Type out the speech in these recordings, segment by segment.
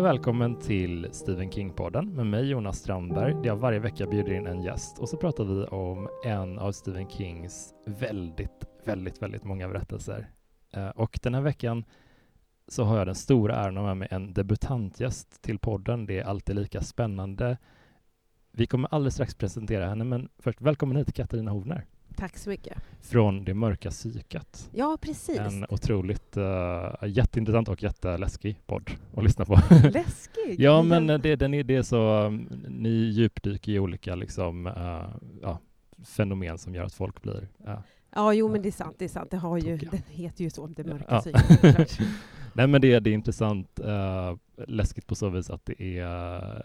Och välkommen till Stephen King-podden med mig Jonas Strandberg där jag varje vecka bjuder in en gäst och så pratar vi om en av Stephen Kings väldigt, väldigt, väldigt många berättelser. Eh, och den här veckan så har jag den stora äran att ha med mig en debutantgäst till podden. Det är alltid lika spännande. Vi kommer alldeles strax presentera henne, men först välkommen hit Katarina Hovner. Tack så mycket. Från Det mörka psyket. Ja, precis. En otroligt uh, jätteintressant och jätteläskig podd att lyssna på. Läskig? ja, men det, den är, det är så, um, ni djupdyker i olika liksom, uh, ja, fenomen som gör att folk blir uh, Ja, jo, men det är sant. Det är sant. Det, har ju, det heter ju så, det mörka ja. psyket. Nej, men det, det är intressant, uh, läskigt på så vis att det är, uh,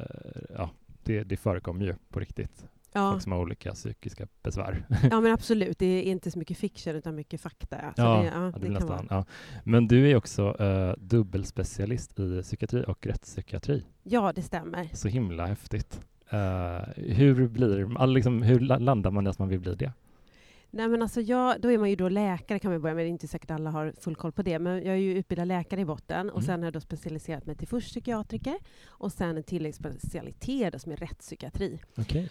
ja, det, det förekommer ju på riktigt. Ja. Folk som har olika psykiska besvär. Ja, men absolut. Det är inte så mycket fiction, utan mycket fakta. Så ja, det, ja, det, det nästan, vara. ja. Men du är också uh, dubbelspecialist i psykiatri och rättspsykiatri. Ja, det stämmer. Så himla häftigt. Uh, hur, blir, liksom, hur landar man i att man vill bli det? Nej, men alltså jag, då är man ju då läkare kan man börja med. Det är inte säkert alla har full koll på det. Men jag är ju utbildad läkare i botten och Mm. sen har jag då specialiserat mig till först psykiatriker och sen en tilläggsspecialitet som är rättspsykiatri. Okay.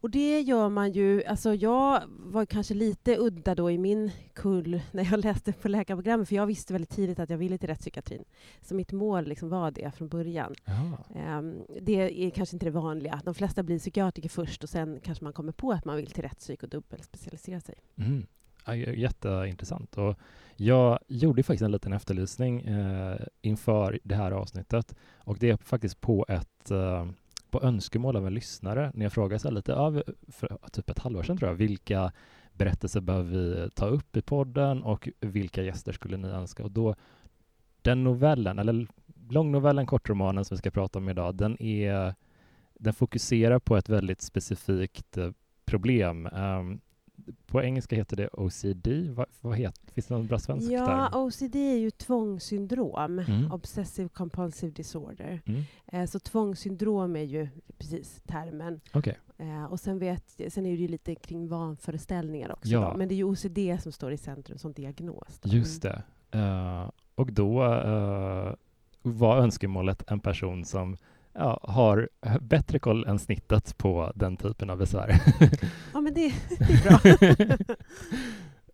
Och det gör man ju, alltså jag var kanske lite udda då i min kull när jag läste på läkarprogrammet, för jag visste väldigt tidigt att jag ville till rättspsykiatrin. Så mitt mål liksom var det från början. Um, det är kanske inte det vanliga. De flesta blir psykiatriker först och sen kanske man kommer på att man vill till rättspsyk och dubbelspecialisera sig. Mm. Ja, jätteintressant. Och jag gjorde faktiskt en liten efterlysning eh, inför det här avsnittet och det är faktiskt på ett eh, på önskemål av en lyssnare när jag frågade så lite av, för typ ett halvår sedan tror jag, vilka berättelser behöver vi ta upp i podden och vilka gäster skulle ni önska? Och då, den novellen, eller långnovellen, kortromanen som vi ska prata om idag, den, är, den fokuserar på ett väldigt specifikt eh, problem. Um, på engelska heter det OCD. Vad, vad heter, finns det någon bra svensk Ja, term? OCD är ju tvångssyndrom, Mm. Obsessive Compulsive Disorder. Mm. Eh, så tvångssyndrom är ju precis termen. Okej. Eh, och sen, vet, sen är det ju lite kring vanföreställningar också. Ja. Då. Men det är ju OCD som står i centrum som diagnos. Då. Just Mm. det. Uh, och då uh, var önskemålet en person som ja, har bättre koll än snittet på den typen av besvär. Ja, men det, det är bra.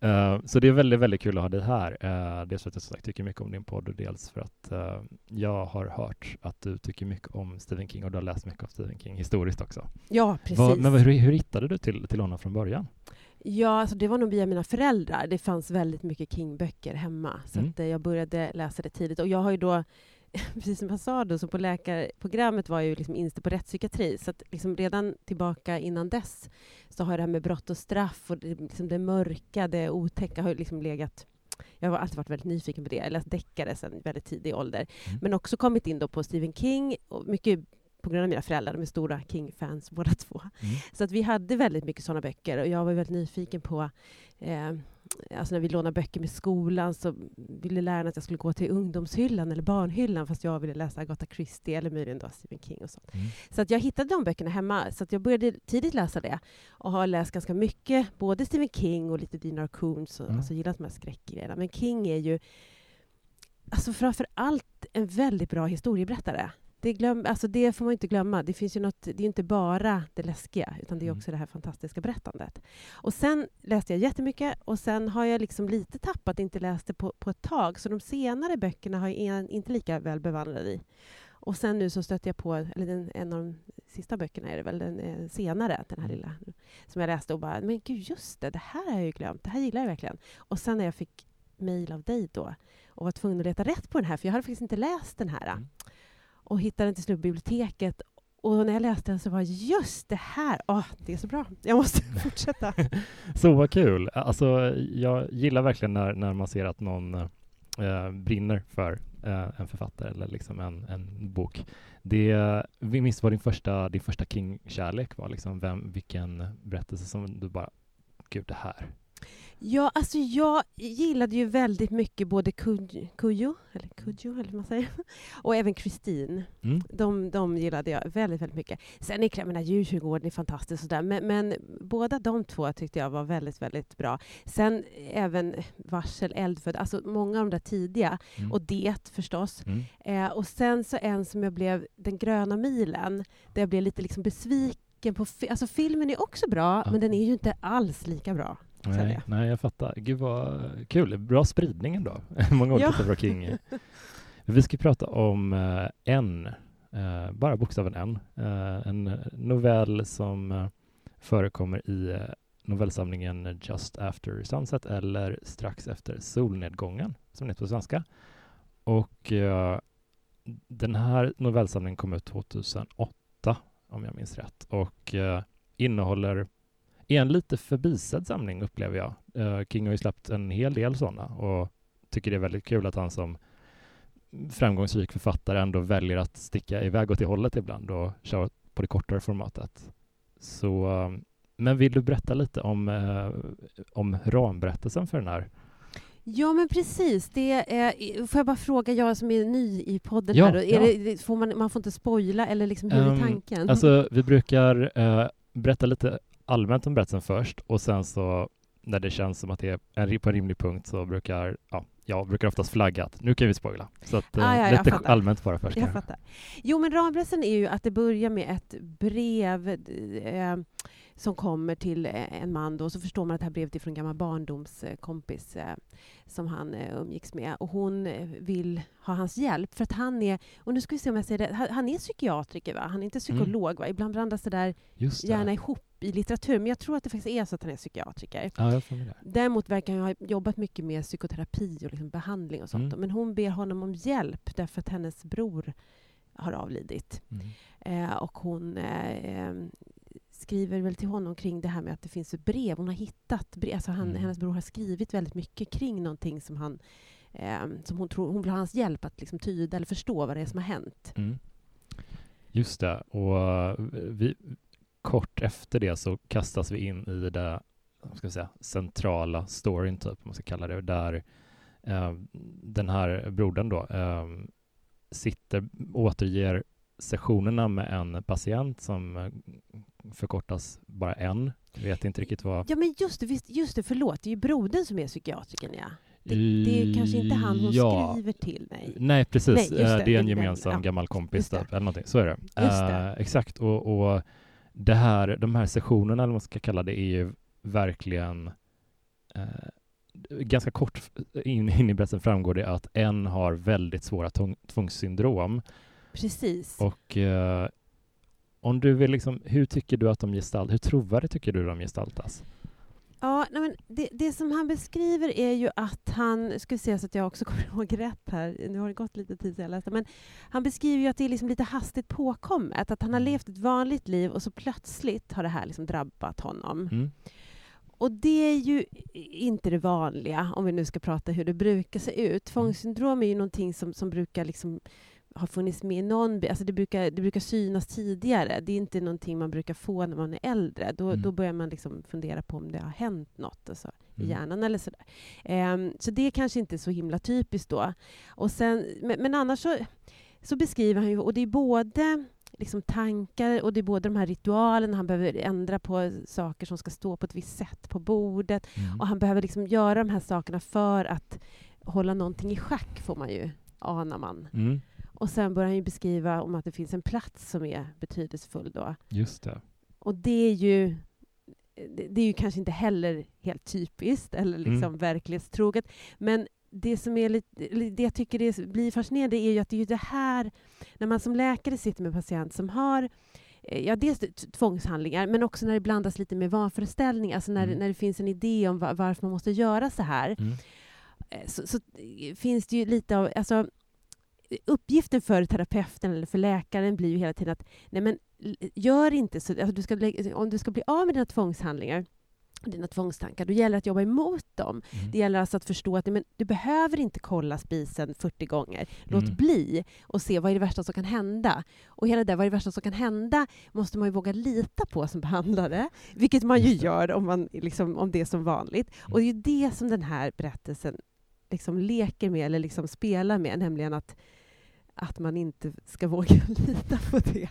Uh, så det är väldigt, väldigt kul att ha dig här. Uh, dels för att jag som sagt tycker mycket om din podd och dels för att uh, jag har hört att du tycker mycket om Stephen King och du har läst mycket av Stephen King historiskt också. ja, precis. Vad, men hur, hur hittade du till, till honom från början? Ja, alltså det var nog via mina föräldrar. Det fanns väldigt mycket King-böcker hemma. Så Mm. att, jag började läsa det tidigt. Och jag har ju då, precis som jag sa då, så på läkarprogrammet var jag ju liksom inställd på rättspsykiatri. Så att liksom redan tillbaka innan dess så har det här med brott och straff och det, liksom det mörka, det otäcka har liksom legat jag har alltid varit väldigt nyfiken på det. Jag läst deckare sedan väldigt tidig ålder. Mm. Men också kommit in då på Stephen King, och mycket på grund av mina föräldrar. De är stora King-fans båda två. Mm. Så att vi hade väldigt mycket sådana böcker och jag var väldigt nyfiken på eh, Alltså när vi lånade böcker med skolan så ville lärarna att jag skulle gå till ungdomshyllan eller barnhyllan fast jag ville läsa Agatha Christie eller möjligen då Stephen King och sånt. Mm. Så att jag hittade de böckerna hemma så att jag började tidigt läsa det och har läst ganska mycket, både Stephen King och lite Dinar Coons och Mm. alltså gillat de här skräckgrejerna. Men King är ju alltså framför allt en väldigt bra historieberättare. Det, glöm, alltså det får man inte glömma. Det finns ju något, det är inte bara det läskiga, utan det är Mm. också det här fantastiska berättandet. Och sen läste jag jättemycket och sen har jag liksom lite tappat, inte läst det på, på ett tag. Så de senare böckerna har jag inte lika väl bevandrad i. Och sen nu så stötte jag på, eller den, en av de sista böckerna är det väl, den eh, senare, den här Mm. lilla, som jag läste och bara, men gud just det, det här har jag ju glömt, det här gillar jag verkligen. Och sen när jag fick mejl av dig då och var tvungen att leta rätt på den här, för jag hade faktiskt inte läst den här. Mm. Och hittade den till slut på biblioteket. Och när jag läste den så var just det här, åh, det är så bra, jag måste fortsätta. Så vad kul! Alltså, jag gillar verkligen när, när man ser att någon eh, brinner för eh, en författare eller liksom en, en bok. Det, vi minns vad din första, din första King-kärlek var, liksom vem, vilken berättelse som du bara, gud det här. Ja, alltså jag gillade ju väldigt mycket både Kujo, eller Kujo, eller vad man säger, och även Kristin. Mm. De, de gillade jag väldigt, väldigt mycket. Sen är Djurkyrkogården är fantastisk och sådär, men, men båda de två tyckte jag var väldigt, väldigt bra. Sen även Varsel, Eldfödd, alltså många av de där tidiga, Mm. och Det förstås. Mm. Eh, och sen så en som jag blev, Den gröna milen, där jag blev lite liksom besviken på... Alltså filmen är också bra, Ja. men den är ju inte alls lika bra. Nej, nej, jag fattar. Gud vad kul. Bra spridning ändå. Många olika Ja. King. Vi ska prata om eh, en, eh, bara bokstaven en. Eh, en novell som förekommer i novellsamlingen Just After Sunset eller Strax efter solnedgången, som det heter på svenska. Och den här novellsamlingen kom ut 2008, om jag minns rätt, och eh, innehåller är en lite förbisedd samling upplever jag. Eh, King har ju släppt en hel del sådana och tycker det är väldigt kul att han som framgångsrik författare ändå väljer att sticka iväg åt det hållet ibland och köra på det kortare formatet. Så, eh, men vill du berätta lite om, eh, om ramberättelsen för den här? Ja, men precis. Det är, får jag bara fråga, jag som är ny i podden Ja, här, då, är ja. det, får man, man får inte spoila, eller liksom, hur är Ehm, tanken? Alltså, vi brukar eh, berätta lite allmänt om berättelsen först och sen så när det känns som att det är en, på en rimlig punkt så brukar ja, jag brukar oftast flagga att nu kan vi spoila. Så att, eh, Ah, ja, jag lite allmänt bara först. Jag fattar. Jo, men ramberättelsen är ju att det börjar med ett brev eh, som kommer till eh, en man. Då, så förstår man att det här brevet är från en gammal barndomskompis eh, som han eh, umgicks med. Och hon eh, vill ha hans hjälp för att han är, och nu ska vi se om jag säger det, han, han är psykiatriker va? Han är inte psykolog va? Ibland blandas det där gärna ihop i litteratur, men jag tror att det faktiskt är så att han är psykiatriker. Ja, jag det. Däremot verkar han ha jobbat mycket med psykoterapi och liksom behandling och sånt. Mm. Men hon ber honom om hjälp därför att hennes bror har avlidit. Mm. Eh, och hon eh, eh, skriver väl till honom kring det här med att det finns ett brev. Hon har hittat brev. Alltså han, Mm. Hennes bror har skrivit väldigt mycket kring någonting som han eh, som hon tror, hon vill ha hans hjälp att liksom tyda eller förstå vad det är som har hänt. Mm. Just det, och eh, vi, kort efter det så kastas vi in i det ska säga, centrala storyn, typ, man ska kalla det, där eh, den här brodern då eh, sitter, återger sessionerna med en patient som eh, förkortas bara en. Jag vet inte riktigt vad... Ja men just det, visst, just det, förlåt, det är ju brodern som är psykiatrikern ja. Det, det är kanske inte han hon Ja. skriver till, nej. Nej, precis. Nej, just det. Eh, det är en gemensam ja, gammal kompis, typ, eller någonting. Så är det. Eh, exakt. Och, och det här, de här sessionerna, eller vad man ska kalla det, är ju verkligen eh, ganska kort in, in i berättelsen framgår det att en har väldigt svåra tvång, tvångssyndrom. Precis. Och eh, om du vill liksom, hur tycker du att de gestaltas, hur trovärdigt tycker du de gestaltas? Ja, nej men det, det som han beskriver är ju att han, ska se så att jag också kommer ihåg rätt här, nu har det gått lite tid sedan jag läste, men han beskriver ju att det är liksom lite hastigt påkommet, att han har levt ett vanligt liv och så plötsligt har det här liksom drabbat honom. Mm. Och det är ju inte det vanliga, om vi nu ska prata hur det brukar se ut. Tvångssyndrom är ju någonting som, som brukar liksom ha funnits med i någon... Alltså det, brukar, det brukar synas tidigare. Det är inte någonting man brukar få när man är äldre. Då, Mm. då börjar man liksom fundera på om det har hänt något alltså, i Mm. hjärnan eller sådär. Ehm, så det är kanske inte så himla typiskt då. Och sen, men, men annars så, så beskriver han ju, och det är både liksom tankar och det är både de här ritualerna, han behöver ändra på saker som ska stå på ett visst sätt på bordet. Mm. Och han behöver liksom göra de här sakerna för att hålla någonting i schack, får man ju, anar man. Mm. Och sen börjar han ju beskriva om att det finns en plats som är betydelsefull då. Just det. Och det är ju det är ju kanske inte heller helt typiskt eller liksom Mm. verklighetstroget. Men det som är lite, det jag tycker det blir fascinerande är ju att det är ju det här, när man som läkare sitter med en patient som har eh, Ja, dels tvångshandlingar, men också när det blandas lite med vanföreställningar, alltså när, Mm. när det finns en idé om va- varför man måste göra så här. Mm. Eh, så, så eh, finns det ju lite av... Alltså, uppgiften för terapeuten eller för läkaren blir ju hela tiden att nej men, gör inte så. Alltså, du ska, om du ska bli av med dina tvångshandlingar dina tvångstankar, då gäller det att jobba emot dem. Mm. Det gäller alltså att förstå att nej, men, du behöver inte kolla spisen 40 gånger. Låt Mm. bli och se vad är det värsta som kan hända. Och hela det, vad är det värsta som kan hända, måste man ju våga lita på som behandlare, vilket man ju gör om, man, liksom, om det är som vanligt. Och det är ju det som den här berättelsen liksom leker med, eller liksom spelar med, nämligen att, att man inte ska våga lita på det.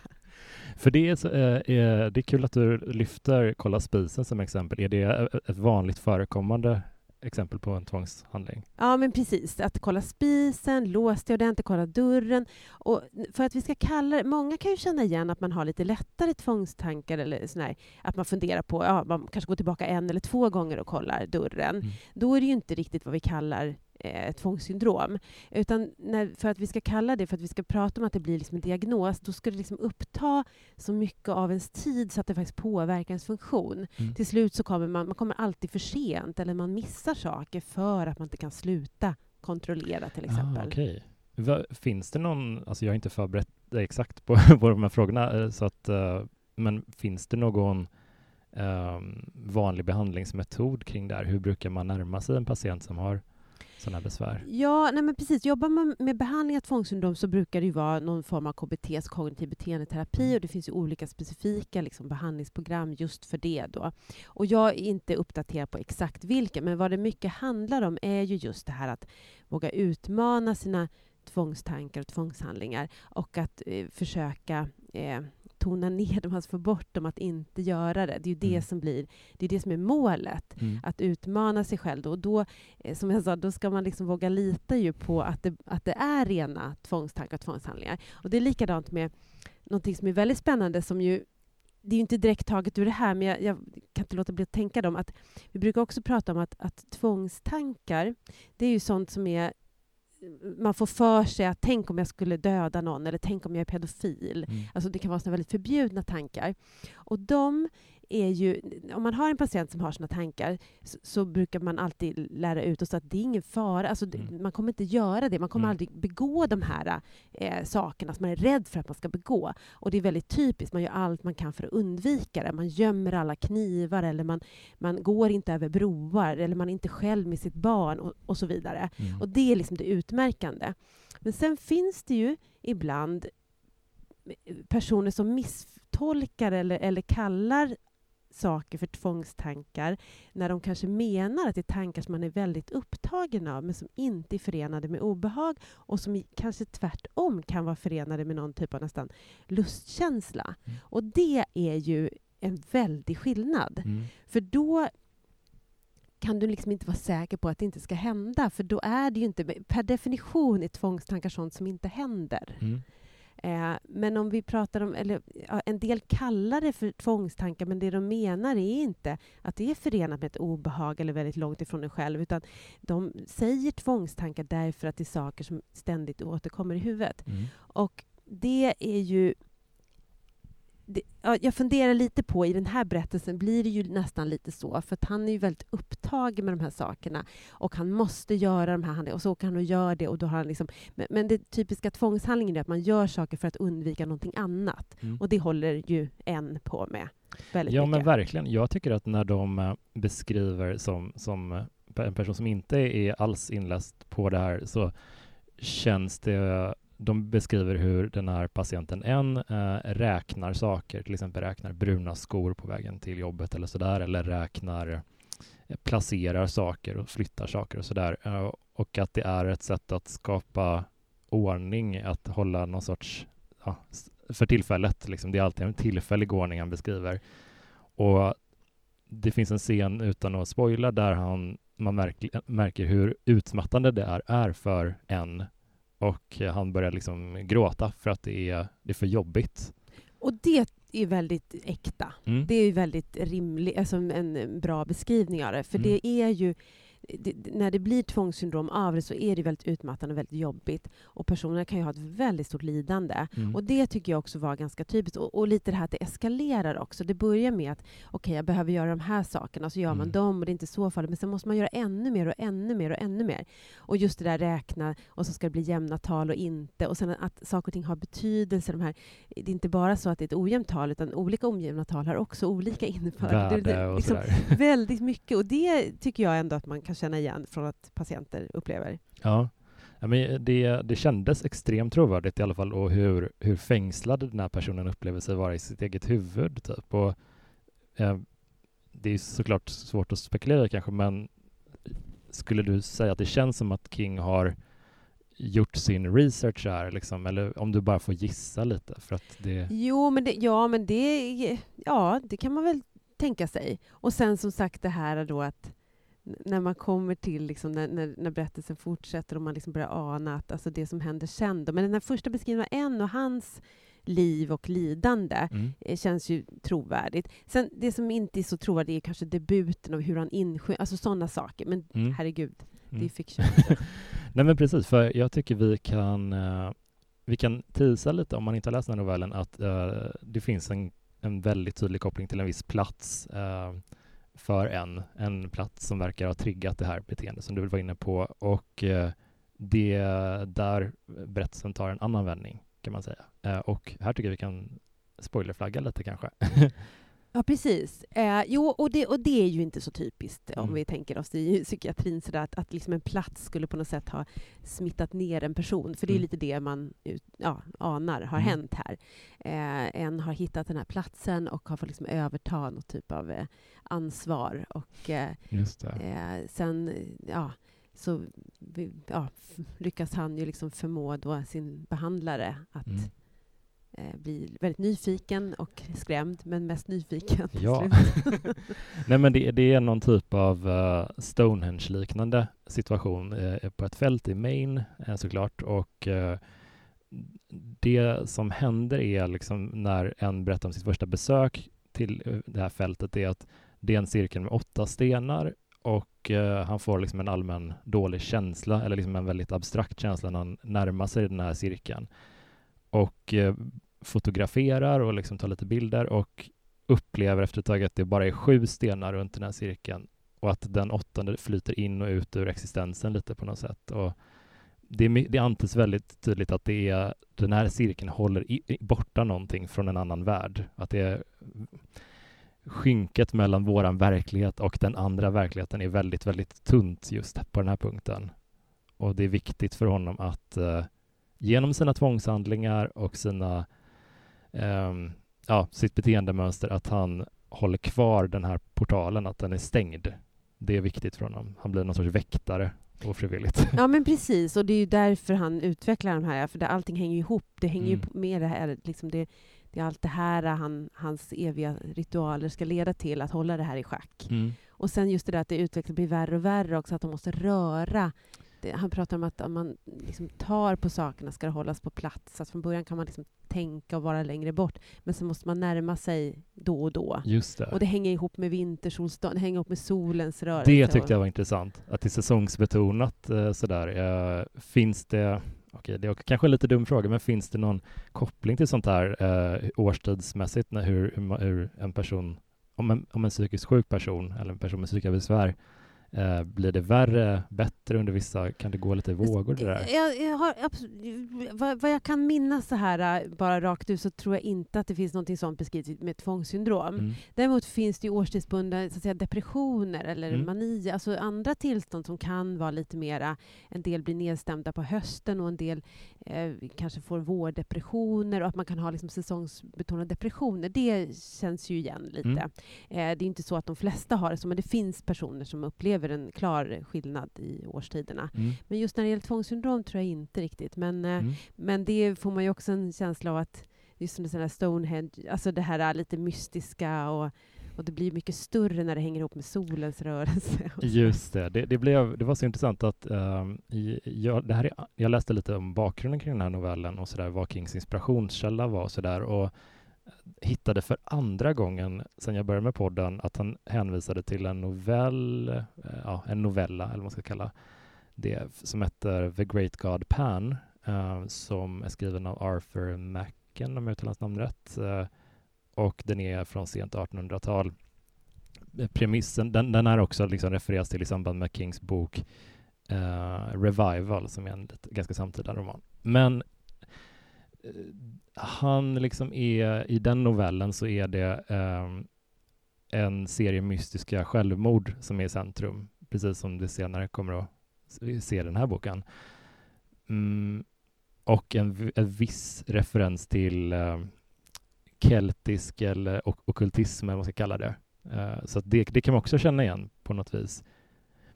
För det är, så, eh, är, det är kul att du lyfter kolla spisen som exempel. Är det eh, ett vanligt förekommande exempel på en tvångshandling? Ja, men precis. Att kolla spisen, lås det ordentligt, kolla dörren. Och för att vi ska kalla det, många kan ju känna igen att man har lite lättare tvångstankar eller sån här, att man funderar på, ja, man kanske går tillbaka en eller två gånger och kollar dörren. Mm. Då är det ju inte riktigt vad vi kallar eh, tvångssyndrom. Utan när, för att vi ska kalla det, för att vi ska prata om att det blir liksom en diagnos, då ska det liksom uppta så mycket av ens tid så att det faktiskt påverkar ens funktion. Mm. Till slut så kommer man, man kommer alltid för sent eller man missar saker för att man inte kan sluta kontrollera till exempel. Ah, okej. Va, finns det någon, alltså jag har inte förberett dig exakt på, på de här frågorna, eh, så att, eh, men finns det någon ehm, vanlig behandlingsmetod kring det här? Hur brukar man närma sig en patient som har sådana besvär? Ja, nej men precis. Jobbar man med behandling av tvångssyndrom så brukar det ju vara någon form av KBT, kognitiv beteendeterapi, och det finns ju olika specifika liksom, behandlingsprogram just för det. Då. Och jag är inte uppdaterad på exakt vilka, men vad det mycket handlar om är ju just det här att våga utmana sina tvångstankar och tvångshandlingar och att eh, försöka eh, tona ner dem, alltså få bort dem, att inte göra det. Det är ju det Mm. som blir, det är det som är målet Mm. att utmana sig själv. Då. Och då, eh, som jag sa, då ska man liksom våga lita ju på att det, att det är rena tvångstankar och tvångshandlingar. Och det är likadant med någonting som är väldigt spännande som ju det är ju inte direkt taget ur det här, men jag, jag kan inte låta bli att tänka dem. Att vi brukar också prata om att, att tvångstankar, det är ju sånt som är man får för sig att tänk om jag skulle döda någon eller tänk om jag är pedofil. Mm. Alltså det kan vara såna väldigt förbjudna tankar. Och de är ju, om man har en patient som har såna tankar så, så brukar man alltid lära ut oss att det är ingen fara. Alltså Mm. Man kommer inte göra det. Man kommer Mm. aldrig begå de här eh, sakerna som man är rädd för att man ska begå. Och det är väldigt typiskt. Man gör allt man kan för att undvika det. Man gömmer alla knivar eller man, man går inte över broar eller man är inte själv med sitt barn och, och så vidare. Mm. Och det är liksom det utmärkande. Men sen finns det ju ibland personer som misstolkar eller, eller kallar saker för tvångstankar när de kanske menar att det är tankar som man är väldigt upptagen av men som inte är förenade med obehag och som kanske tvärtom kan vara förenade med någon typ av nästan lustkänsla. Mm. Och det är ju en väldig skillnad. Mm. För då kan du liksom inte vara säker på att det inte ska hända. För då är det ju inte... Per definition är tvångstankar sånt som inte händer. Mm. Eh, men om vi pratar om... Eller, ja, en del kallar det för tvångstankar, men det de menar är inte att det är förenat med ett obehag eller väldigt långt ifrån en själv, utan de säger tvångstankar därför att det är saker som ständigt återkommer i huvudet. Mm. Och det är ju... Det, ja, jag funderar lite på, i den här berättelsen blir det ju nästan lite så, för han är ju väldigt upptagen med de här sakerna och han måste göra de här handlingarna och så åker han och gör det och då har han liksom... Men, men det typiska tvångshandlingen är att man gör saker för att undvika någonting annat Mm. och det håller ju en på med väldigt Ja, men mycket. verkligen. Jag tycker att när de eh, beskriver som, som eh, en person som inte är alls inläst på det här så känns det de beskriver hur den här patienten en eh, räknar saker, till exempel räknar bruna skor på vägen till jobbet eller sådär, eller räknar, eh, placerar saker och flyttar saker och sådär. Eh, och att det är ett sätt att skapa ordning, att hålla någon sorts, ja, för tillfället, liksom, det är alltid en tillfällig ordning han beskriver. Och det finns en scen, utan att spoila, där han, man märker, märker hur utmattande det är, är för en och han börjar liksom gråta för att det är, det är för jobbigt. Och det är väldigt äkta. Mm. Det är väldigt rimligt, alltså en bra beskrivning av det. För Mm. det är ju det, när det blir tvångssyndrom av det så är det väldigt utmattande och väldigt jobbigt. Och personerna kan ju ha ett väldigt stort lidande. Mm. Och det tycker jag också var ganska typiskt. Och, och lite det här att det eskalerar också. Det börjar med att okej, okay, jag behöver göra de här sakerna, och så gör man Mm. dem och det är inte så farligt. Men sen måste man göra ännu mer och ännu mer och ännu mer. Och just det där räkna och så ska det bli jämna tal och inte. Och sen att saker och ting har betydelse. De här, det är inte bara så att det är ett ojämnt tal, utan olika ojämna tal har också olika innebörd. Värde och liksom, sådär. väldigt mycket. Och det tycker jag ändå att man kan känna igen från att patienter upplever. Ja. Ja, men det, det kändes extremt trovärdigt i alla fall och hur, hur fängslad den här personen upplever sig vara i sitt eget huvud. Typ. Och, eh, det är såklart svårt att spekulera kanske, men skulle du säga att det känns som att King har gjort sin research här, liksom, eller om du bara får gissa lite? För att det... Jo, men det, ja, men det, ja, det kan man väl tänka sig. Och sen som sagt det här då att när man kommer till, liksom, när, när, när berättelsen fortsätter och man liksom börjar ana att alltså det som händer sen. Då. Men den här första beskrivningen av en och hans liv och lidande Mm. eh, känns ju trovärdigt. Sen det som inte är så trovärdigt är kanske debuten och hur han insjö... Alltså sådana saker. Men Mm. herregud, det är Mm. fiction. Nej men precis, för jag tycker vi kan eh, vi kan tisa lite om man inte har läst den här novellen att eh, det finns en, en väldigt tydlig koppling till en viss plats eh, för en, en plats som verkar ha triggat det här beteendet som du var inne på och eh, det där berättelsen tar en annan vändning kan man säga. Eh, och här tycker jag vi kan spoilerflagga lite kanske. Ja, precis. Eh, jo, och det, och det är ju inte så typiskt om Mm. vi tänker oss i psykiatrin, sådär, att, att liksom en plats skulle på något sätt ha smittat ner en person. För det är Mm. lite det man ja, anar har Mm. hänt här. Eh, en har hittat den här platsen och har fått liksom överta något typ av eh, ansvar. Och eh, det. eh, sen, ja, så ja, lyckas han ju liksom förmå sin behandlare att Mm. Eh, bli väldigt nyfiken och skrämd, men mest nyfiken. Ja. Nej men det, det är någon typ av uh, Stonehenge-liknande situation eh, på ett fält i Maine eh, såklart och eh, det som händer är liksom när en berättar om sitt första besök till det här fältet är att det är en cirkel med åtta stenar och han får liksom en allmän dålig känsla eller liksom en väldigt abstrakt känsla när han närmar sig den här cirkeln och fotograferar och liksom tar lite bilder och upplever efter ett tag att det bara är sju stenar runt den här cirkeln och att den åttonde flyter in och ut ur existensen lite på något sätt. Och det, det antyds väldigt tydligt att det är, den här cirkeln håller i, i, borta någonting från en annan värld. Att det är skynket mellan våran verklighet och den andra verkligheten är väldigt, väldigt tunt just på den här punkten. Och det är viktigt för honom att eh, genom sina tvångshandlingar och sina ehm, ja, sitt beteendemönster att han håller kvar den här portalen, att den är stängd. Det är viktigt för honom. Han blir någon sorts väktare ofrivilligt. Ja, men precis. Och det är ju därför han utvecklar de här, för det, allting hänger ihop. Det hänger Mm. ju med det här, liksom det, det är allt det här han, hans eviga ritualer ska leda till, att hålla det här i schack. Mm. Och sen just det där att det utvecklas blir värre och värre också, att de måste röra. Det, han pratar om att om man liksom tar på sakerna ska det hållas på plats. Att från början kan man liksom tänka och vara längre bort, men sen måste man närma sig då och då. Just det. Och det hänger ihop med vintersolstånd, det hänger ihop med solens rörelse. Det tyckte jag var intressant, att det är säsongsbetonat eh, sådär. Eh, finns det, okej det är kanske en lite dum fråga, men finns det någon koppling till sånt här eh, årstidsmässigt, när, hur, hur en person, om en, om en psykiskt sjuk person eller en person med psykiska besvär, eh, blir det värre, bättre under vissa, kan det gå lite vågor det där? Jag, jag har, vad, vad jag kan minnas så här, äh, bara rakt ut, så tror jag inte att det finns något sånt beskrivet med tvångssyndrom. Mm. Däremot finns det ju årstidsbundna så att säga, depressioner eller Mm. mani, alltså andra tillstånd som kan vara lite mera, en del blir nedstämda på hösten och en del eh, kanske får vårdepressioner och att man kan ha liksom, säsongsbetonade depressioner. Det känns ju igen lite. Mm. Eh, det är inte så att de flesta har det så, men det finns personer som upplever en klar skillnad i årstiderna. Mm. Men just när det gäller tvångssyndrom tror jag inte riktigt. Men, eh, Mm. men det får man ju också en känsla av att, just som det sådana Stonehenge, alltså det här är lite mystiska och, och det blir mycket större när det hänger ihop med solens rörelse. så. Just det, det, det, blev, det var så intressant att ehm, i, jag, det här är, jag läste lite om bakgrunden kring den här novellen och sådär, vad Kings inspirationskälla var och sådär. Och hittade för andra gången sen jag började med podden att han hänvisade till en novell, eh, ja, en novella eller vad man ska kalla det, som heter The Great God Pan, eh, som är skriven av Arthur Macken, om jag uttalar hans namn rätt, eh, och den är från sent 1800-tal. Eh, premissen, den, den är också liksom refereras till i samband med Kings bok eh, Revival, som är en lite, ganska samtida roman. Men han liksom är, i den novellen så är det eh, en serie mystiska självmord som är i centrum, precis som det senare kommer att se den här boken. Mm, och en, en viss referens till eh, keltisk eller ok okultism, eller vad man ska kalla det. Eh, så det, det kan man också känna igen på något vis.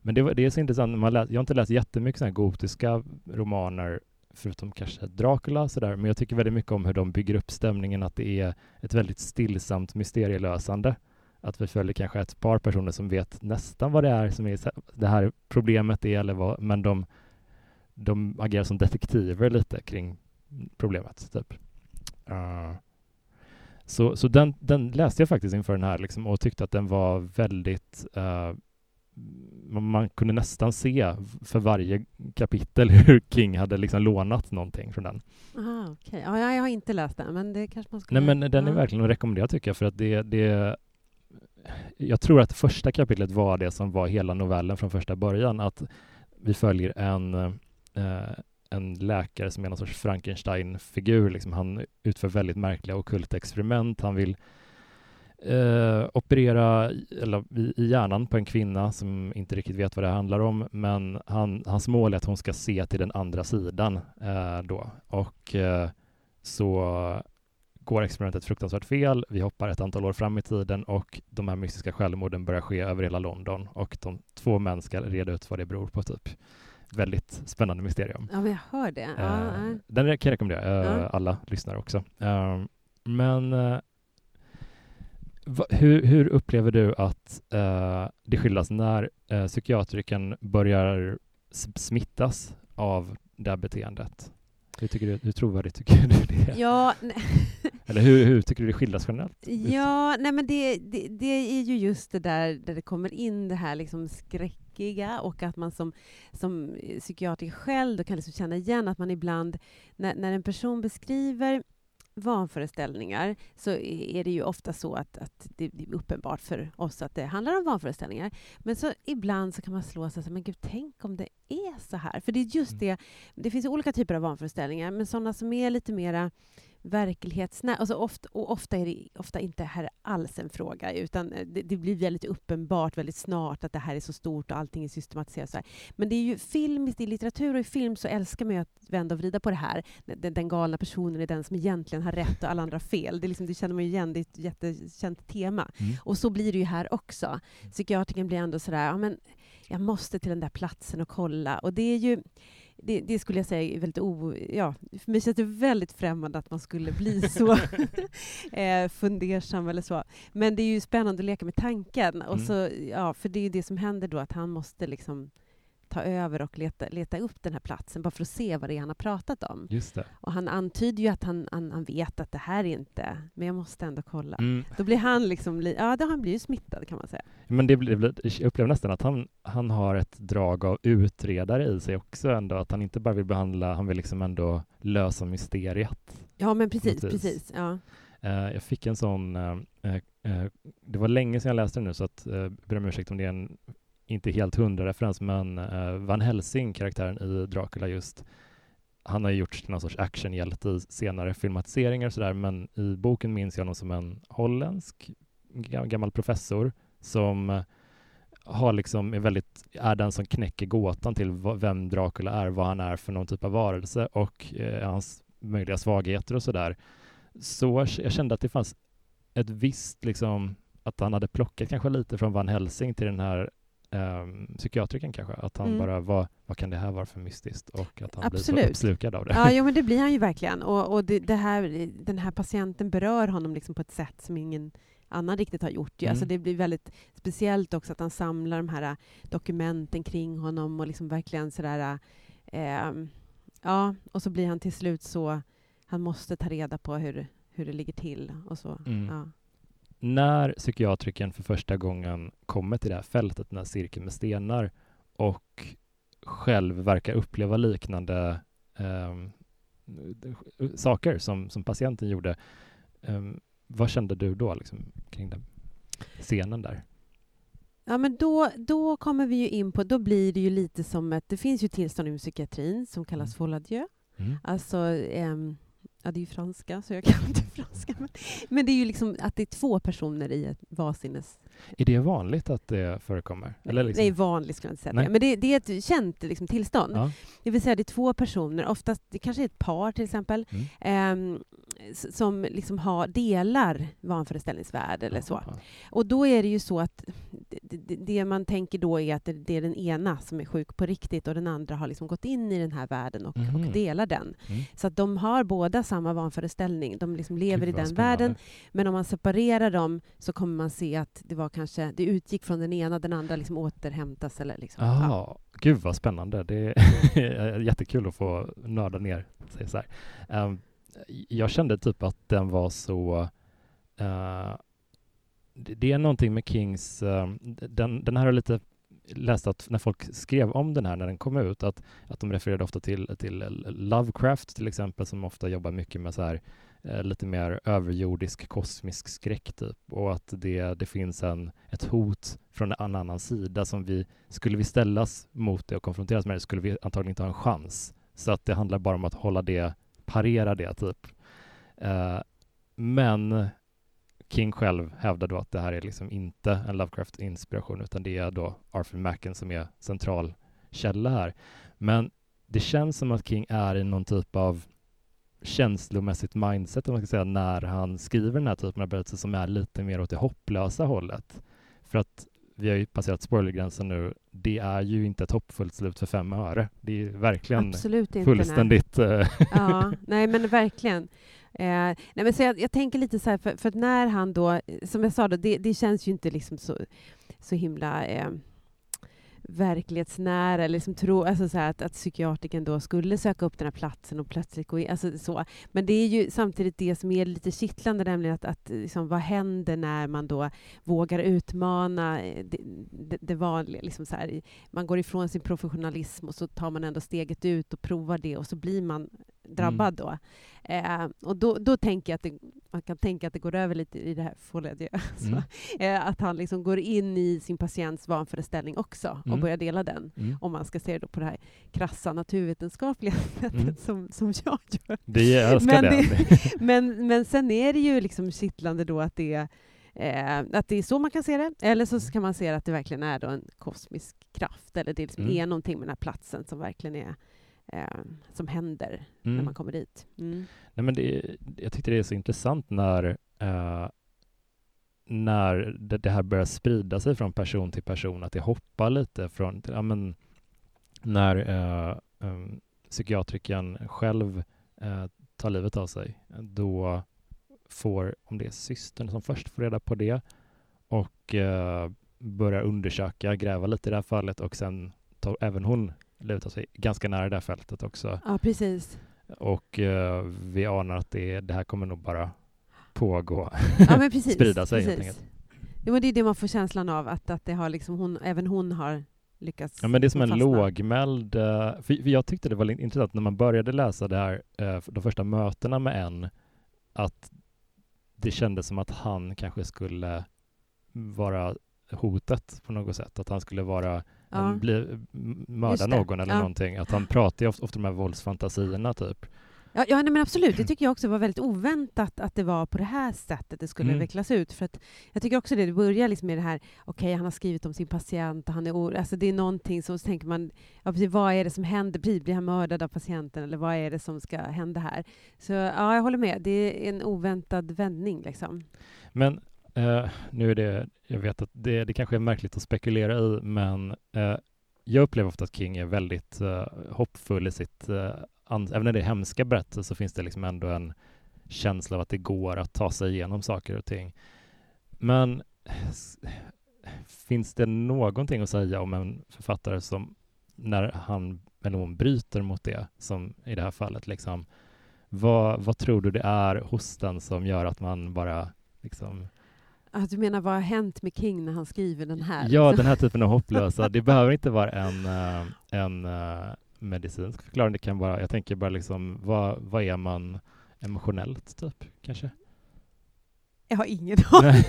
Men det, det är så intressant, man läs, jag har inte läst jättemycket gotiska romaner förutom kanske Dracula sådär, men jag tycker väldigt mycket om hur de bygger upp stämningen, att det är ett väldigt stillsamt mysterielösande. Att vi följer kanske ett par personer som vet nästan vad det är som är det här problemet är, eller vad, men de, de agerar som detektiver lite kring problemet. Typ. Uh, så så den, den läste jag faktiskt inför den här liksom, och tyckte att den var väldigt uh, man kunde nästan se för varje kapitel hur King hade liksom lånat någonting från den. Aha, okay. ja, jag har inte läst den, men det kanske man skulle... Nej, men den är verkligen att rekommendera tycker jag, för att det, det... Jag tror att första kapitlet var det som var hela novellen från första början, att vi följer en, eh, en läkare som är någon sorts Frankenstein-figur. Liksom. Han utför väldigt märkliga ockulta experiment. Han vill eh, operera eller, i, hjärnan på en kvinna som inte riktigt vet vad det handlar om, men han, hans mål är att hon ska se till den andra sidan eh, då. Och eh, så går experimentet fruktansvärt fel. Vi hoppar ett antal år fram i tiden och de här mystiska självmorden börjar ske över hela London och de två män ska reda ut vad det beror på, typ. Väldigt spännande mysterium. Ja, men jag hör det. Ja, eh, den kan jag rekommendera eh, ja. alla lyssnare också. Eh, men eh, hur, hur, upplever du att uh, det skildras när uh, psykiatriken börjar smittas av det här beteendet? Hur, tycker du, hur trovärdigt tycker du det är? Ja, Eller hur, hur, tycker du det skildras generellt? Ja, nej men det, det, det, är ju just det där där det kommer in det här liksom skräckiga och att man som, som psykiatriker själv då kan liksom känna igen att man ibland, när, när en person beskriver vanföreställningar så är det ju ofta så att, att det är uppenbart för oss att det handlar om vanföreställningar. Men så ibland så kan man slå sig men gud, tänk om det är så här. För det är just mm. det, det finns olika typer av vanföreställningar, men sådana som är lite mera verklighetsnära. Alltså ofta, och ofta är det ofta inte här alls en fråga, utan eh, det, det, blir väldigt uppenbart väldigt snart att det här är så stort och allting är systematiserat. Så här. Men det är ju film, i litteratur och i film så älskar man ju att vända och vrida på det här. Den, den galna personen är den som egentligen har rätt och alla andra fel. Det, liksom, det känner man ju igen, det är ett jättekänt tema. Mm. Och så blir det ju här också. Mm. Psykiatriken blir ändå sådär, ja men jag måste till den där platsen och kolla. Och det är ju det, det, skulle jag säga är väldigt o... Ja, för mig känns det väldigt främmande att man skulle bli så eh, fundersam eller så. Men det är ju spännande att leka med tanken. Och mm. så, ja, för det är ju det som händer då, att han måste liksom ta över och leta, leta upp den här platsen bara för att se vad det är han har pratat om. Just det. Och han antyder ju att han, han, han, vet att det här är inte, men jag måste ändå kolla. Mm. Då blir han liksom, ja, då han blir ju smittad kan man säga. Men det blir, jag upplever nästan att han, han har ett drag av utredare i sig också ändå, att han inte bara vill behandla, han vill liksom ändå lösa mysteriet. Ja, men precis, precis. Ja. Uh, jag fick en sån, uh, uh, det var länge sedan jag läste den nu, så att, uh, ber om ursäkt om det är en inte helt hundra referens, men uh, Van Helsing, karaktären i Dracula just, han har gjorts till någon sorts actionhjälte i senare filmatiseringar och sådär, men i boken minns jag honom som en holländsk gammal professor som eh, har liksom, är, väldigt, är den som knäcker gåtan till vem Dracula är, vad han är för någon typ av varelse och eh, hans möjliga svagheter och sådär. Så jag kände att det fanns ett visst, liksom, att han hade plockat kanske lite från Van Helsing till den här um, psykiatrikern kanske, att han mm. bara, vad, vad kan det här vara för mystiskt? Och att han Absolut. blir så uppslukad av det. Ja, jo, men det blir han ju verkligen. Och, och det, det här, den här patienten berör honom liksom på ett sätt som ingen annan riktigt har gjort. Mm. Alltså det blir väldigt speciellt också att han samlar de här dokumenten kring honom och liksom verkligen sådär... Eh, ja, och så blir han till slut så... Han måste ta reda på hur, hur det ligger till och så. Mm. Ja. När psykiatriken för första gången kommer till det här fältet, den här cirkeln med stenar, och själv verkar uppleva liknande ehm, saker som, som patienten gjorde, ehm, vad kände du då liksom, kring den scenen där? Ja, men då, då kommer vi ju in på, då blir det ju lite som ett, det finns ju tillstånd i psykiatrin som kallas Mm. folie à dieu. Mm. Alltså, ehm, ja det är ju franska, så jag kan inte franska. Men, men det är ju liksom att det är två personer i ett vansinnes... Är det vanligt att det förekommer? Eller liksom, är vanligt skulle jag inte säga. Nej. Men det, det är ett känt liksom, tillstånd. ja. Det vill säga det är två personer, oftast det kanske är ett par till exempel, Mm. s- som liksom har, delar vanföreställningsvärld eller så. Aha. Och då är det ju så att det, det, man tänker då är att det, är den ena som är sjuk på riktigt och den andra har liksom gått in i den här världen och, Mhm. och delar den. Mm. Så att de har båda samma vanföreställning. De liksom lever Gud, i den spännande. världen. Men om man separerar dem så kommer man se att det var kanske, det utgick från den ena, den andra liksom återhämtas eller liksom. Ja. Ja, gud vad spännande. Det är jättekul att få nörda ner sig så här. Ehm, jag kände typ att den var så... eh, det, det är någonting med Kings... eh, den, den här har lite läst att när folk skrev om den här när den kom ut, att, att de refererade ofta till, till Lovecraft till exempel, som ofta jobbar mycket med så här Eh, lite mer överjordisk kosmisk skräck typ och att det, det finns en, ett hot från en annan sida som vi, skulle vi ställas mot det och konfronteras med det skulle vi antagligen inte ha en chans. Så att det handlar bara om att hålla det, parera det typ. Eh, men King själv hävdar då att det här är liksom inte en Lovecraft-inspiration utan det är då Arthur Macken som är central källa här. Men det känns som att King är i någon typ av känslomässigt mindset om man ska säga när han skriver den här typen av berättelser som är lite mer åt det hopplösa hållet. För att vi har ju passerat spoilergränsen nu. Det är ju inte ett hoppfullt slut för fem öre. Det är verkligen Absolut inte. fullständigt... eh, Nej. Ja, nej men verkligen. Eh, nej, men så jag, jag tänker lite så här, för, för när han då, som jag sa, då, det, det känns ju inte liksom så, så himla eh, verklighetsnära, liksom tro, alltså så att, att psykiatriken då skulle söka upp den här platsen och plötsligt gå in, alltså så. Men det är ju samtidigt det som är lite kittlande, nämligen att, att liksom, vad händer när man då vågar utmana eh, det, det, det vanliga, liksom så här, man går ifrån sin professionalism och så tar man ändå steget ut och provar det och så blir man drabbad då. Eh, och då, då tänker jag att det, man kan tänka att det går över lite i det här folie Mm. eh, Att han liksom går in i sin patients vanföreställning också och Mm. börjar dela den. mm. Om man ska se det på det här krassa naturvetenskapliga sättet Mm. som, som jag gör. Det, jag älskar Men det. Men, men sen är det ju liksom kittlande då att det är Eh, att det är så man kan se det, eller så kan man se att det verkligen är då en kosmisk kraft, eller det liksom Mm. är någonting med den här platsen som verkligen är eh, som händer när Mm. man kommer dit. Mm. Nej, men det, jag tyckte det är så intressant när, eh, när det, det här börjar sprida sig från person till person, att det hoppar lite från, ja, men, när eh, um, psykiatriken själv eh, tar livet av sig, då får, om det är systern som först får reda på det och eh, börjar undersöka, gräva lite i det här fallet och sen tar även hon av sig ganska nära det här fältet också. Ja, precis. Och eh, vi anar att det, det här kommer nog bara pågå. Ja, men precis. Sprida sig, helt precis. enkelt. Jo, men det är det man får känslan av, att, att det har liksom hon, även hon har lyckats Ja, men det är som en fastna. lågmäld... eh, För, för jag tyckte det var intressant när man började läsa det här, eh, de första mötena med en, att det kändes som att han kanske skulle vara hotet på något sätt. Att han skulle vara, Ja. en, bli, m- mörda Just det, någon eller ja. någonting. Att han pratar ju ofta, ofta de här våldsfantasierna typ. Ja, ja nej, men absolut. Det tycker jag också var väldigt oväntat att det var på det här sättet det skulle Mm. vecklas ut. För att jag tycker också det, det börjar liksom med det här, okej, han har skrivit om sin patient och han är or- alltså det är någonting som så tänker man, ja, precis, vad är det som händer? Precis, Blir han mördad av patienten eller vad är det som ska hända här? Så ja, jag håller med. Det är en oväntad vändning liksom. Men Uh, nu är det, jag vet att det, det kanske är märkligt att spekulera i, men uh, jag upplever ofta att King är väldigt uh, hoppfull i sitt, an- även när det är hemska berättelser så finns det liksom ändå en känsla av att det går att ta sig igenom saker och ting. Men s- finns det någonting att säga om en författare som när han eller hon bryter mot det, som i det här fallet, liksom vad, vad tror du det är hos den som gör att man bara liksom... Ah, du menar vad har hänt med King när han skriver den här? Ja, den här typen av hopplösa. Det behöver inte vara en, eh, en uh, medicinsk förklaring. Det kan vara, jag tänker bara liksom, vad, vad är man emotionellt, typ, kanske? Jag har ingen aning.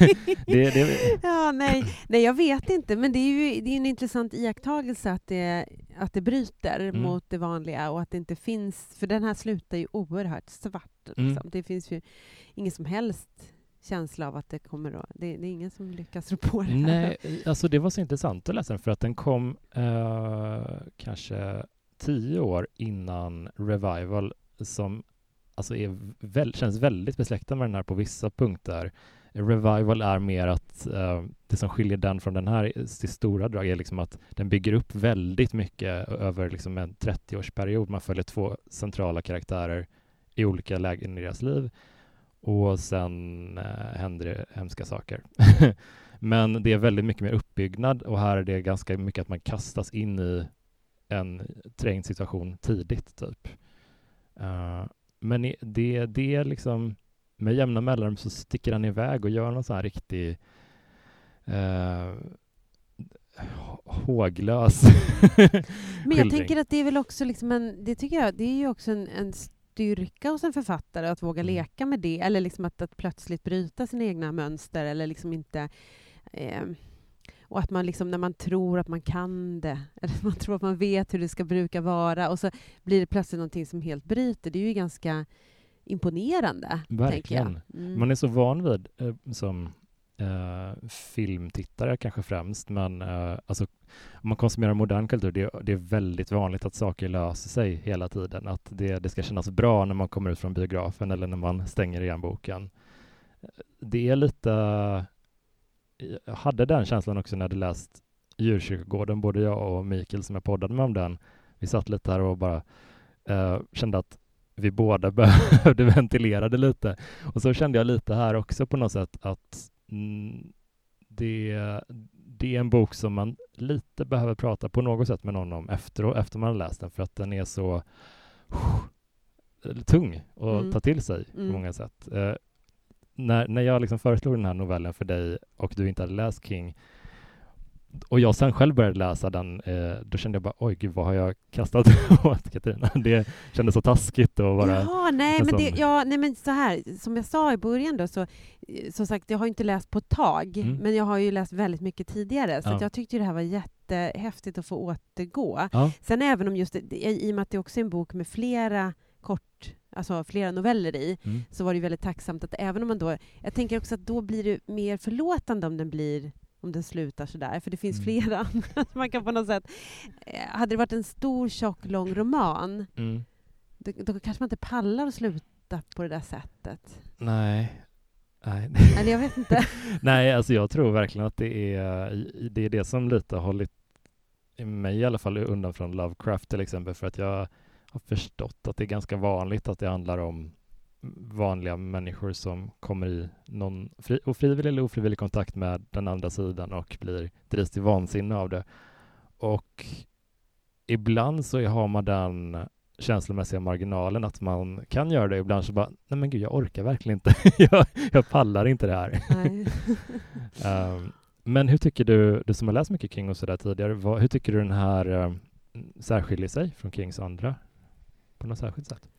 det, det... ja, nej. nej, jag vet inte. Men det är ju det är en intressant iakttagelse att det, att det bryter mm. mot det vanliga och att det inte finns... För den här slutar ju oerhört svart. Mm. Liksom. Mm. Det finns ju ingen som helst känsla av att det kommer att... Det, det, är ingen som lyckas rå på det Nej, alltså det var så intressant att läsa den för att den kom eh, kanske tio år innan Revival som alltså är väl, känns väldigt besläktad med den här på vissa punkter. Revival är mer att eh, det som skiljer den från den här eh, till stora drag är liksom att den bygger upp väldigt mycket över liksom en 30-årsperiod. Man följer två centrala karaktärer i olika lägen i deras liv och sen uh, händer det hemska saker. Men det är väldigt mycket mer uppbyggnad och här är det ganska mycket att man kastas in i en trängd situation tidigt, typ. Uh, men det, det är liksom med jämna mellanrum så sticker han iväg och gör någon sån här riktig eh, håglös Men jag tänker att det är väl också liksom en, det tycker jag, det är ju också en, en styrka hos en författare att våga mm. leka med det, eller liksom att, att plötsligt bryta sina egna mönster, eller liksom inte eh, och att man liksom, när man tror att man kan det, eller man tror att man vet hur det ska bruka vara, och så blir det plötsligt någonting som helt bryter. Det är ju ganska imponerande. Verkligen. Mm. Man är så van vid, eh, som eh, filmtittare kanske främst, men eh, alltså, om man konsumerar modern kultur, det, det, är väldigt vanligt att saker löser sig hela tiden. Att det, det ska kännas bra när man kommer ut från biografen eller när man stänger igen boken. Det är lite jag hade den känslan också när jag hade läst Djurkyrkogården, både jag och Mikael som jag poddade med om den. Vi satt lite här och bara eh, kände att vi båda behövde ventilera det lite. Och så kände jag lite här också på något sätt att det, det är en bok som man lite behöver prata på något sätt med någon om efter, efter man har läst den, för att den är så uh, tung att mm. ta till sig på mm. många sätt. Eh, när, när jag liksom föreslog den här novellen för dig och du inte hade läst King och jag sen själv började läsa den, eh, då kände jag bara oj gud vad har jag kastat åt Katarina? Det kändes så taskigt att vara... Jaha, nej men, det, ja, nej men så här, som jag sa i början då, så som sagt, jag har inte läst på ett tag, mm. men jag har ju läst väldigt mycket tidigare, så ja. jag tyckte det här var jättehäftigt att få återgå. Ja. Sen även om just det, i och med att det också är en bok med flera kort alltså flera noveller i, mm. så var det väldigt tacksamt att även om man då... Jag tänker också att då blir det mer förlåtande om den blir om den slutar sådär, för det finns mm. flera man kan på något sätt... Eh, hade det varit en stor, tjock, lång roman, mm. då, då, kanske man inte pallar att sluta på det där sättet. Nej. Nej. Eller jag vet inte. Nej, alltså jag tror verkligen att det är det, är det som lite har hållit mig i alla fall undan från Lovecraft till exempel, för att jag har förstått att det är ganska vanligt att det handlar om vanliga människor som kommer i någon fri, ofrivillig eller ofrivillig kontakt med den andra sidan och blir drivs till vansinne av det. Och ibland så har man den känslomässiga marginalen att man kan göra det. Ibland så bara, nej men gud, jag orkar verkligen inte. jag, jag pallar inte det här. um, men hur tycker du, du som har läst mycket King och sådär tidigare, vad, hur tycker du den här um, särskiljer sig från Kings andra på något särskilt sätt?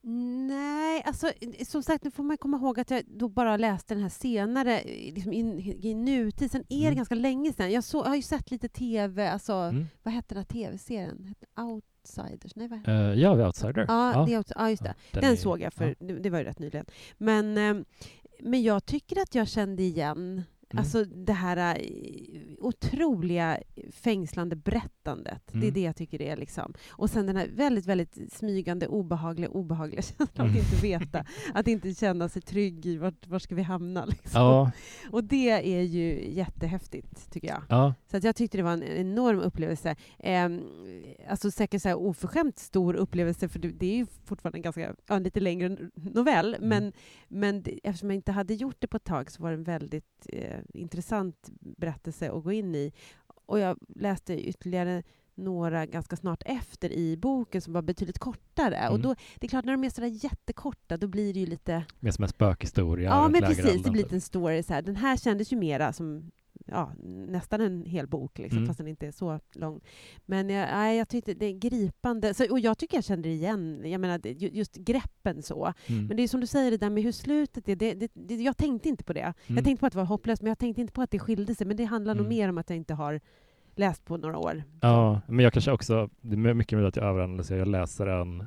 Nej, alltså som sagt, nu får man komma ihåg att jag då bara läste den här senare, liksom i, i nutid. Sen är mm. det ganska länge sedan. Jag, så, jag har ju sett lite tv, alltså, mm. vad hette den här tv-serien? Outsiders? Nej, vad uh, ja, The Outsider. Ja, ja. The, ja just det. Ja, den, den är, såg jag, för ja. det var ju rätt nyligen. Men, eh, men jag tycker att jag kände igen Mm. Alltså det här äh, otroliga fängslande berättandet. Mm. Det är mm. det jag tycker det är. Liksom. Och sen den här väldigt, väldigt smygande, obehagliga, obehagliga känslan mm. att inte veta, att inte känna sig trygg i vart, var ska vi hamna. Liksom. Ja. Och det är ju jättehäftigt, tycker jag. Ja. Så att jag tyckte det var en enorm upplevelse. Eh, alltså säkert så här oförskämt stor upplevelse, för det är ju fortfarande en ganska, ja, lite längre novell, mm. men, men eftersom jag inte hade gjort det på ett tag så var det väldigt eh, intressant berättelse att gå in i. Och jag läste ytterligare några ganska snart efter i boken som var betydligt kortare. Mm. Och då, det är klart, när de är sådär jättekorta, då blir det ju lite... Mer som en spökhistoria. Ja, men precis. Det blir lite en story. Så här. Den här kändes ju mera som ja, nästan en hel bok, liksom, Mm. fast den inte är så lång. Men jag, nej, jag tyckte det är gripande. Så, och jag tycker jag kände det igen. Jag menar, just greppen så. Mm. Men det är som du säger, det där med hur slutet är. Det, det, det, jag tänkte inte på det. Mm. Jag tänkte på att det var hopplöst, men jag tänkte inte på att det skilde sig. Men det handlar nog Mm. mer om att jag inte har läst på några år. Ja, men jag kanske också, det är mycket möjligt att jag överanalyserar. Jag läser en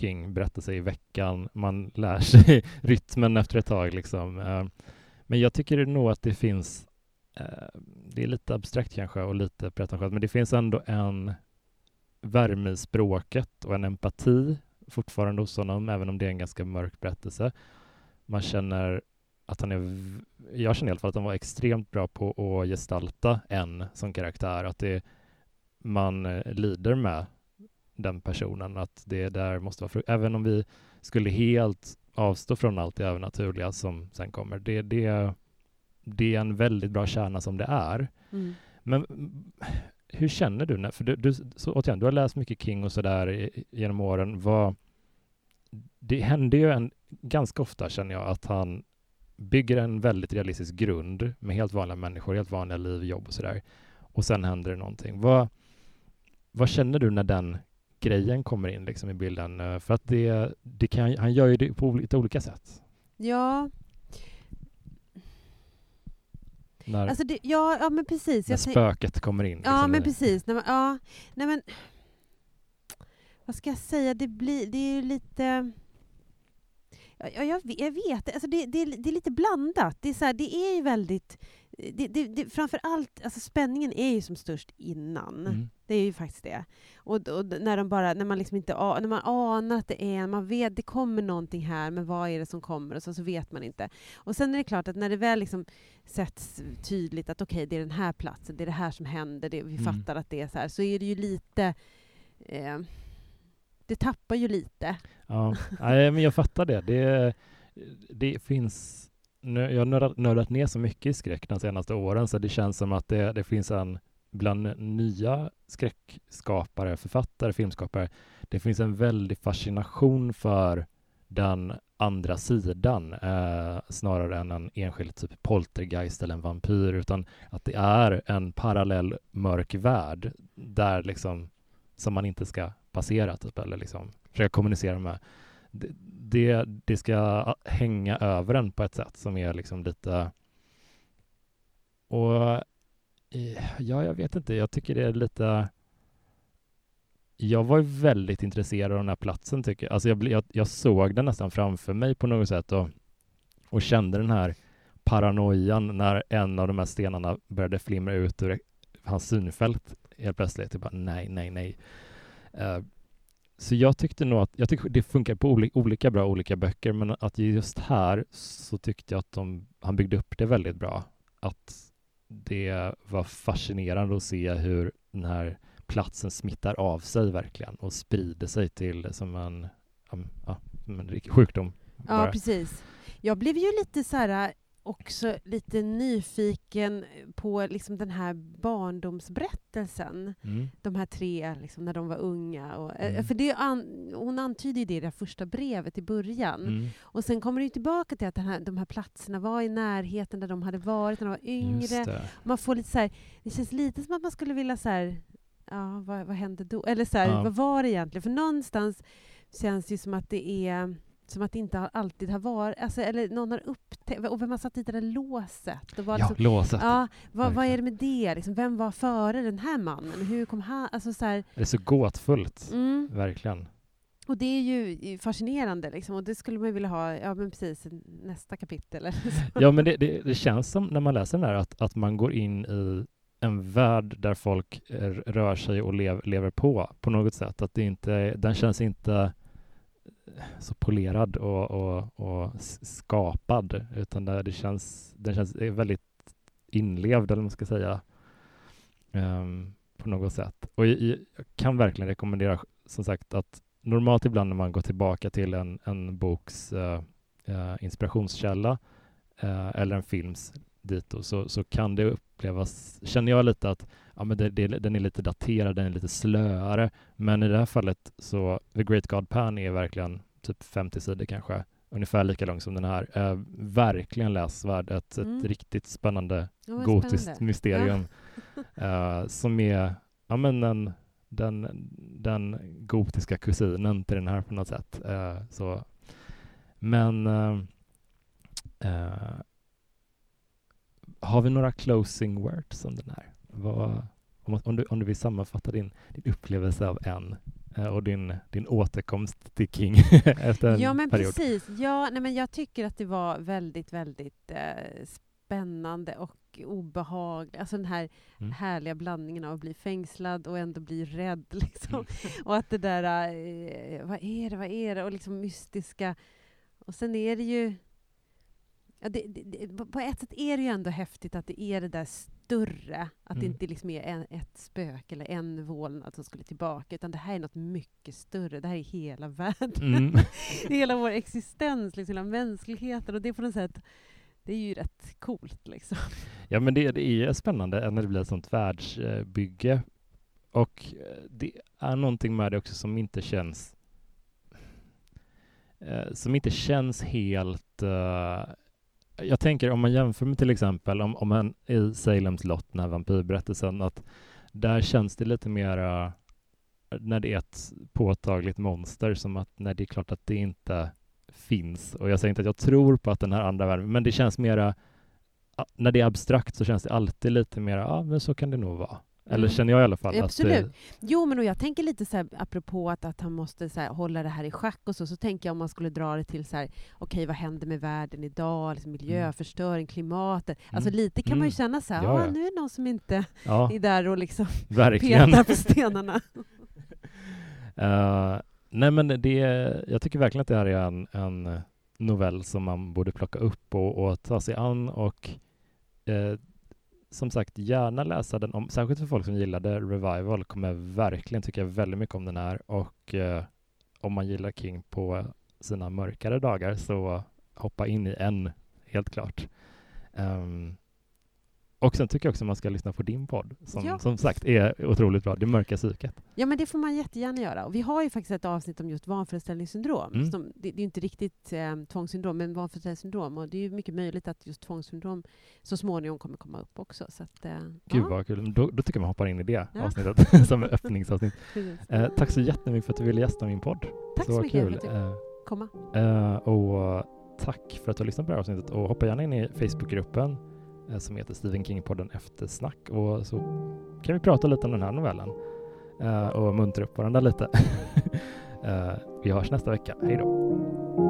King-berättelse i veckan. Man lär sig rytmen efter ett tag. Liksom. Eh, Men jag tycker nog att det finns, Eh, det är lite abstrakt kanske och lite pretentiöst, men det finns ändå en värme i språket och en empati fortfarande hos honom, även om det är en ganska mörk berättelse. Man känner att han är, jag känner i alla fall att han var extremt bra på att gestalta en som karaktär, att det, man eh, lider med den personen, att det där måste vara, även om vi skulle helt avstå från allt det övernaturliga som sen kommer, det, det, det är en väldigt bra kärna som det är. Mm. Men hur känner du? När, för du, du, så, återigen, du har läst mycket King och sådär genom åren. Vad, det händer ju en, ganska ofta, känner jag, att han bygger en väldigt realistisk grund med helt vanliga människor, helt vanliga liv, jobb och sådär. Och sen händer det någonting. Vad, vad känner du när den grejen kommer in liksom i bilden? För att det, det kan, han gör ju det på lite olika sätt. Ja, När, alltså det, ja, ja, men precis. när spöket kommer in. Ja, liksom, men i- precis. Nej, men, ja, nej, men, vad ska jag säga? Det, blir, det är ju lite... Ja, ja, jag, vet- jag vet alltså det, det, är- det är lite blandat. Det är, så här, det är ju väldigt... Det, det, det, framför allt, alltså spänningen är ju som störst innan. Mm. Det är ju faktiskt det. Och, och när, de bara, när man liksom inte när man anar att det är, man vet det kommer någonting här, men vad är det som kommer? Och så, så vet man inte. Och sen är det klart att när det väl liksom sätts tydligt att okej, det är den här platsen, det är det här som händer, det, vi Mm. fattar att det är så här, så är det ju lite... Eh, det tappar ju lite. Ja, nej, men jag fattar det. Det, det finns... Nu, jag har nördat ner så mycket i skräck de senaste åren så det känns som att det, det finns en bland nya skräckskapare, författare, filmskapare, det finns en väldig fascination för den andra sidan eh, snarare än en enskild typ poltergeist eller en vampyr utan att det är en parallell mörk värld där liksom som man inte ska passera typ eller liksom försöka kommunicera med. Det, det, det ska hänga över en på ett sätt som är liksom lite och ja, jag vet inte, jag tycker det är lite jag var väldigt intresserad av den här platsen tycker jag. Alltså jag, jag, jag såg den nästan framför mig på något sätt och, och kände den här paranoian när en av de här stenarna började flimra ut ur hans synfält helt plötsligt. Jag bara, nej, nej, nej. Eh, så jag tyckte nog att, jag tycker det funkar på olika bra olika böcker, men att just här så tyckte jag att de, han byggde upp det väldigt bra. Att det var fascinerande att se hur den här platsen smittar av sig verkligen och sprider sig till som en, ja, en sjukdom. Ja, bara. precis. Jag blev ju lite så här också lite nyfiken på liksom den här barndomsberättelsen. Mm. De här tre, liksom, när de var unga. Och, eh, Mm. För det an, hon antyder det i det första brevet i början. Mm. Och sen kommer det tillbaka till att här, de här platserna var i närheten där de hade varit när de var yngre. Man får lite så här, det känns lite som att man skulle vilja så här, ja, vad, vad hände då? Eller så här, Ja. vad var det egentligen? För någonstans känns det ju som att det är som att det inte alltid har varit, alltså, eller någon har upptäckt, och vem har satt dit det där låset? Och vad, Ja, liksom, låset. ja, vad, vad är det med det? Liksom, vem var före den här mannen? Hur kom han? Alltså, så här, Det är så gåtfullt, mm. verkligen. Och det är ju fascinerande, liksom, och det skulle man vilja ha, ja men precis, nästa kapitel. Ja, men det, det, det känns som när man läser den här att, att man går in i en värld där folk eh, rör sig och lev, lever på, på något sätt. Att det inte, den känns inte så polerad och, och, och skapad, utan där det känns, den känns väldigt inlevd, eller vad man ska säga, um, på något sätt. Och jag, jag kan verkligen rekommendera, som sagt, att normalt ibland när man går tillbaka till en, en boks uh, uh, inspirationskälla uh, eller en films dito så, så kan det upplevas, känner jag lite att ja, men det, det, den är lite daterad, den är lite slöare. Men i det här fallet så, The Great God Pan är verkligen typ 50 sidor kanske, ungefär lika lång som den här. Eh, verkligen läsvärd, ett, Mm. ett riktigt spännande Ja, gotiskt spännande. mysterium eh, som är ja, men den, den, den gotiska kusinen till den här på något sätt. Eh, så. Men eh, eh, har vi några closing words om den här? Vad, om, om, du, om du vill sammanfatta din, din upplevelse av en eh, och din, din återkomst till King efter en Ja, men period. precis. Ja, nej, men jag tycker att det var väldigt, väldigt eh, spännande och obehagligt. Alltså den här Mm. härliga blandningen av att bli fängslad och ändå bli rädd. Liksom. Mm. Och att det där, eh, vad är det, vad är det? Och liksom mystiska. Och sen är det ju... Ja, det, det, det, på- ett sätt är det ju ändå häftigt att det är det där större. Att det Mm. inte liksom är en, ett spöke eller en vålnad som skulle tillbaka. Utan det här är något mycket större. Det här är hela världen. Mm. Det är hela vår existens, liksom, hela mänskligheten. Och det är på något sätt, det är ju rätt coolt. Liksom. Ja, men det, det är spännande när det blir ett sånt världsbygge. Och eh, det är någonting med det också som inte känns eh, som inte känns helt jag tänker om man jämför med till exempel om, om en, i Salems lott, den här vampyrberättelsen, att där känns det lite mera när det är ett påtagligt monster som att när det är klart att det inte finns. Och jag säger inte att jag tror på att den här andra världen, men det känns mera när det är abstrakt så känns det alltid lite mer, ja men så kan det nog vara. Eller Mm. känner jag i alla fall. Absolut. Att Jo, men och jag tänker lite så här, apropå att, att han måste så här, hålla det här i schack och så, så tänker jag om man skulle dra det till så här, okej, vad händer med världen idag? Liksom miljöförstöring, klimatet. Alltså Mm. lite kan man ju Mm. känna så här, Ja, ja, ja. nu är det någon som inte ja, är där och liksom verkligen. petar på stenarna. Eh, nej men det, jag tycker verkligen att det här är en, en novell som man borde plocka upp och, och ta sig an och eh, som sagt gärna läsa den, om, särskilt för folk som gillade Revival kommer jag verkligen tycka väldigt mycket om den här och eh, om man gillar King på sina mörkare dagar så hoppa in i en, helt klart. Um, och sen tycker jag också man ska lyssna på din podd som Ja. som sagt är otroligt bra, Det mörka psyket. Ja, men det får man jättegärna göra. Och vi har ju faktiskt ett avsnitt om just vanföreställningssyndrom. Mm. Som, det, det är inte riktigt eh, tvångssyndrom, men vanföreställningssyndrom. Och det är ju mycket möjligt att just tvångssyndrom så småningom kommer komma upp också. Så att, eh, Gud ja, vad kul. Då, då tycker jag man hoppar in i det Ja. avsnittet som öppningsavsnitt. Eh, tack så jättemycket för att du ville gästa min podd. Tack så, var mycket kul. för att du Eh, komma. eh, och tack för att du har lyssnat på det här avsnittet och hoppa gärna in i Facebookgruppen Eh, som heter Stephen King-podden Eftersnack och så kan vi prata lite om den här novellen eh, och muntra upp varandra lite. Eh, vi hörs nästa vecka. Hej då!